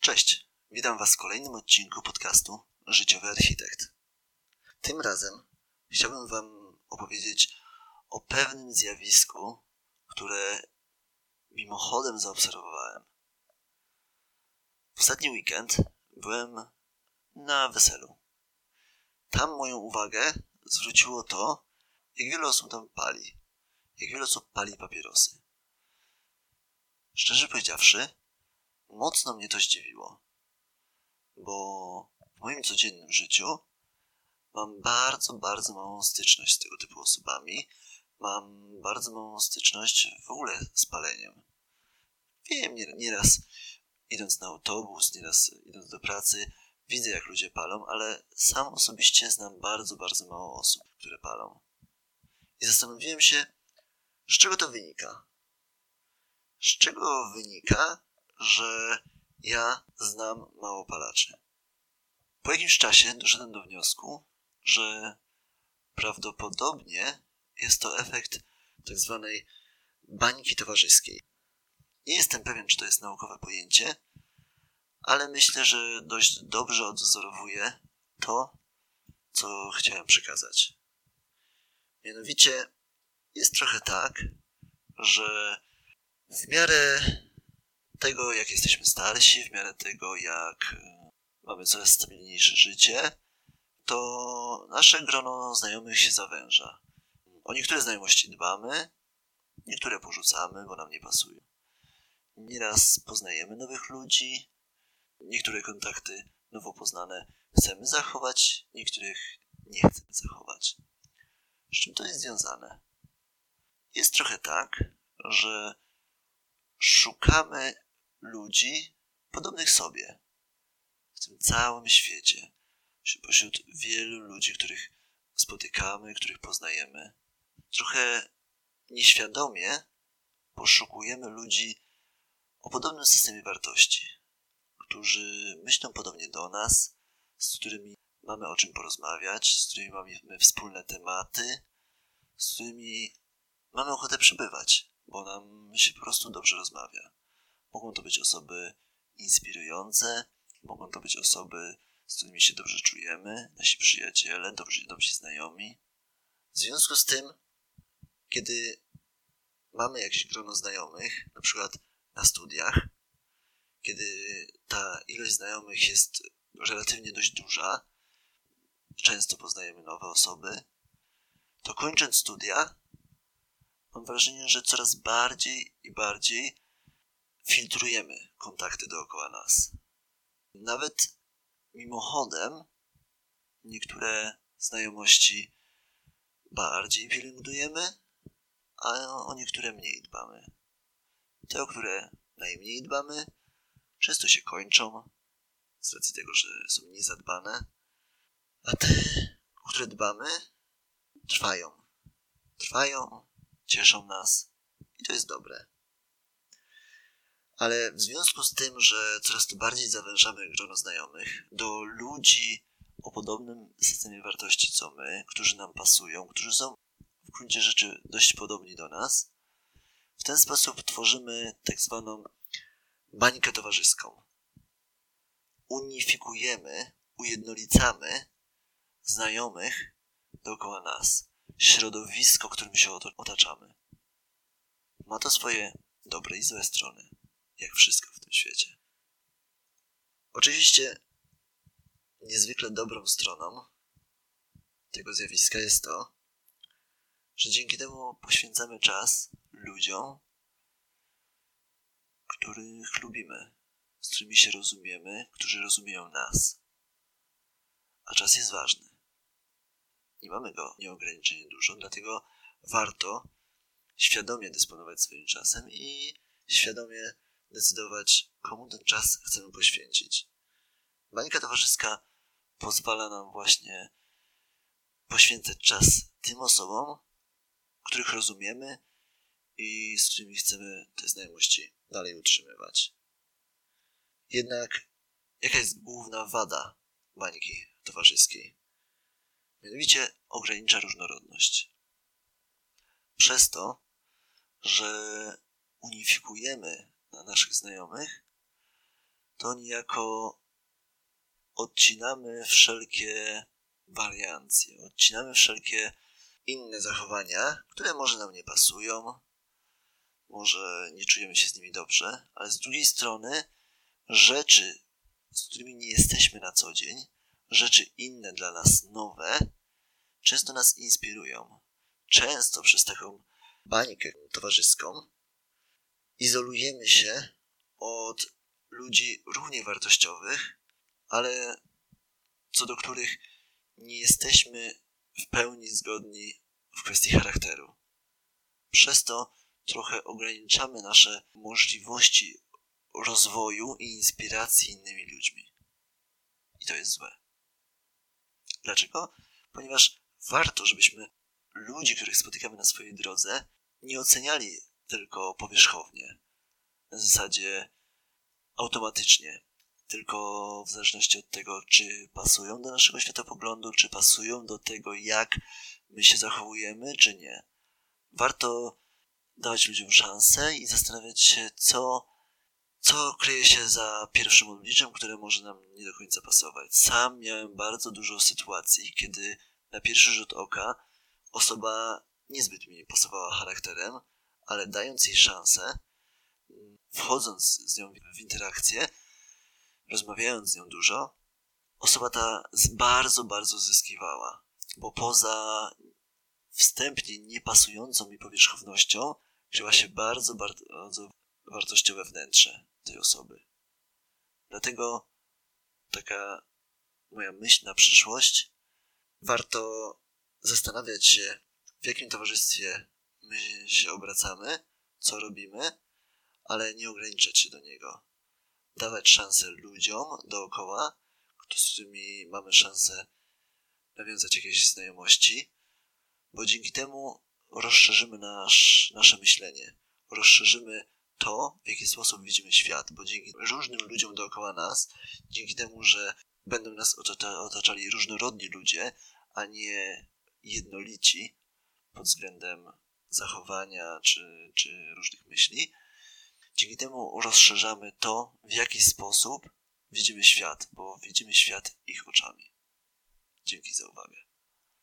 Cześć, witam Was w kolejnym odcinku podcastu Życiowy Architekt. Tym razem chciałbym Wam opowiedzieć o pewnym zjawisku, które mimochodem zaobserwowałem. W ostatni weekend byłem na weselu. Tam moją uwagę zwróciło to, jak wiele osób tam pali. Jak wiele osób pali papierosy. Szczerze powiedziawszy, mocno mnie to zdziwiło, bo w moim codziennym życiu mam bardzo, bardzo małą styczność z tego typu osobami. Mam bardzo małą styczność w ogóle z paleniem. Wiem, nieraz idąc na autobus, nieraz idąc do pracy, widzę jak ludzie palą, ale sam osobiście znam bardzo, bardzo mało osób, które palą. I zastanowiłem się, z czego to wynika. Z czego wynika, że ja znam mało palaczy. Po jakimś czasie doszedłem do wniosku, że prawdopodobnie jest to efekt tak zwanej bańki towarzyskiej. Nie jestem pewien, czy to jest naukowe pojęcie, ale myślę, że dość dobrze odwzorowuje to, co chciałem przekazać. Mianowicie jest trochę tak, że w miarę tego, jak jesteśmy starsi, w miarę tego, jak e, mamy coraz stabilniejsze życie, to nasze grono znajomych się zawęża. O niektóre znajomości dbamy, niektóre porzucamy, bo nam nie pasują. Nieraz poznajemy nowych ludzi, niektóre kontakty nowo poznane chcemy zachować, niektórych nie chcemy zachować. Z czym to jest związane? Jest trochę tak, że szukamy ludzi podobnych sobie w tym całym świecie, pośród wielu ludzi, których spotykamy, których poznajemy. Trochę nieświadomie poszukujemy ludzi o podobnym systemie wartości, którzy myślą podobnie do nas, z którymi mamy o czym porozmawiać, z którymi mamy wspólne tematy, z którymi mamy ochotę przebywać, bo nam się po prostu dobrze rozmawia. Mogą to być osoby inspirujące, mogą to być osoby, z którymi się dobrze czujemy, nasi przyjaciele, dobrzy, dobrzy znajomi. W związku z tym, kiedy mamy jakieś grono znajomych, na przykład na studiach, kiedy ta ilość znajomych jest relatywnie dość duża, często poznajemy nowe osoby, to kończąc studia, mam wrażenie, że coraz bardziej i bardziej filtrujemy kontakty dookoła nas. Nawet mimochodem niektóre znajomości bardziej pielęgnujemy, a o niektóre mniej dbamy. Te, o które najmniej dbamy, często się kończą z racji tego, że są niezadbane, a te, o które dbamy, trwają. Trwają, cieszą nas i to jest dobre ale w związku z tym, że coraz to bardziej zawężamy grono znajomych do ludzi o podobnym systemie wartości co my, którzy nam pasują, którzy są w gruncie rzeczy dość podobni do nas, w ten sposób tworzymy tak zwaną bańkę towarzyską. Unifikujemy, ujednolicamy znajomych dookoła nas, środowisko, którym się otaczamy. Ma to swoje dobre i złe strony jak wszystko w tym świecie. Oczywiście niezwykle dobrą stroną tego zjawiska jest to, że dzięki temu poświęcamy czas ludziom, których lubimy, z którymi się rozumiemy, którzy rozumieją nas. A czas jest ważny. Nie mamy go nieograniczenie dużo, dlatego warto świadomie dysponować swoim czasem i świadomie decydować, komu ten czas chcemy poświęcić. Bańka towarzyska pozwala nam właśnie poświęcać czas tym osobom, których rozumiemy i z którymi chcemy te znajomości dalej utrzymywać. Jednak jaka jest główna wada bańki towarzyskiej? Mianowicie ogranicza różnorodność. Przez to, że unifikujemy naszych znajomych, to niejako odcinamy wszelkie wariancje, odcinamy wszelkie inne zachowania, które może nam nie pasują, może nie czujemy się z nimi dobrze, ale z drugiej strony rzeczy, z którymi nie jesteśmy na co dzień, rzeczy inne dla nas nowe, często nas inspirują. Często przez taką bańkę towarzyską izolujemy się od ludzi równie wartościowych, ale co do których nie jesteśmy w pełni zgodni w kwestii charakteru. Przez to trochę ograniczamy nasze możliwości rozwoju i inspiracji innymi ludźmi. I to jest złe. Dlaczego? Ponieważ warto, żebyśmy ludzi, których spotykamy na swojej drodze, nie oceniali tylko powierzchownie, na zasadzie automatycznie, tylko w zależności od tego, czy pasują do naszego światopoglądu, czy pasują do tego, jak my się zachowujemy, czy nie. Warto dawać ludziom szansę i zastanawiać się, co, co kryje się za pierwszym obliczem, które może nam nie do końca pasować. Sam miałem bardzo dużo sytuacji, kiedy na pierwszy rzut oka osoba niezbyt mi pasowała charakterem, ale dając jej szansę, wchodząc z nią w interakcję, rozmawiając z nią dużo, osoba ta bardzo, bardzo zyskiwała, bo poza wstępnie niepasującą mi powierzchownością kryła się bardzo, bardzo wartościowe wnętrze tej osoby. Dlatego taka moja myśl na przyszłość, warto zastanawiać się, w jakim towarzystwie my się obracamy, co robimy, ale nie ograniczać się do niego. Dawać szansę ludziom dookoła, z którymi mamy szansę nawiązać jakieś znajomości, bo dzięki temu rozszerzymy nasz, nasze myślenie, rozszerzymy to, w jaki sposób widzimy świat, bo dzięki różnym ludziom dookoła nas, dzięki temu, że będą nas otaczali różnorodni ludzie, a nie jednolici pod względem zachowania czy, czy różnych myśli, dzięki temu rozszerzamy to, w jaki sposób widzimy świat, bo widzimy świat ich oczami. Dzięki za uwagę.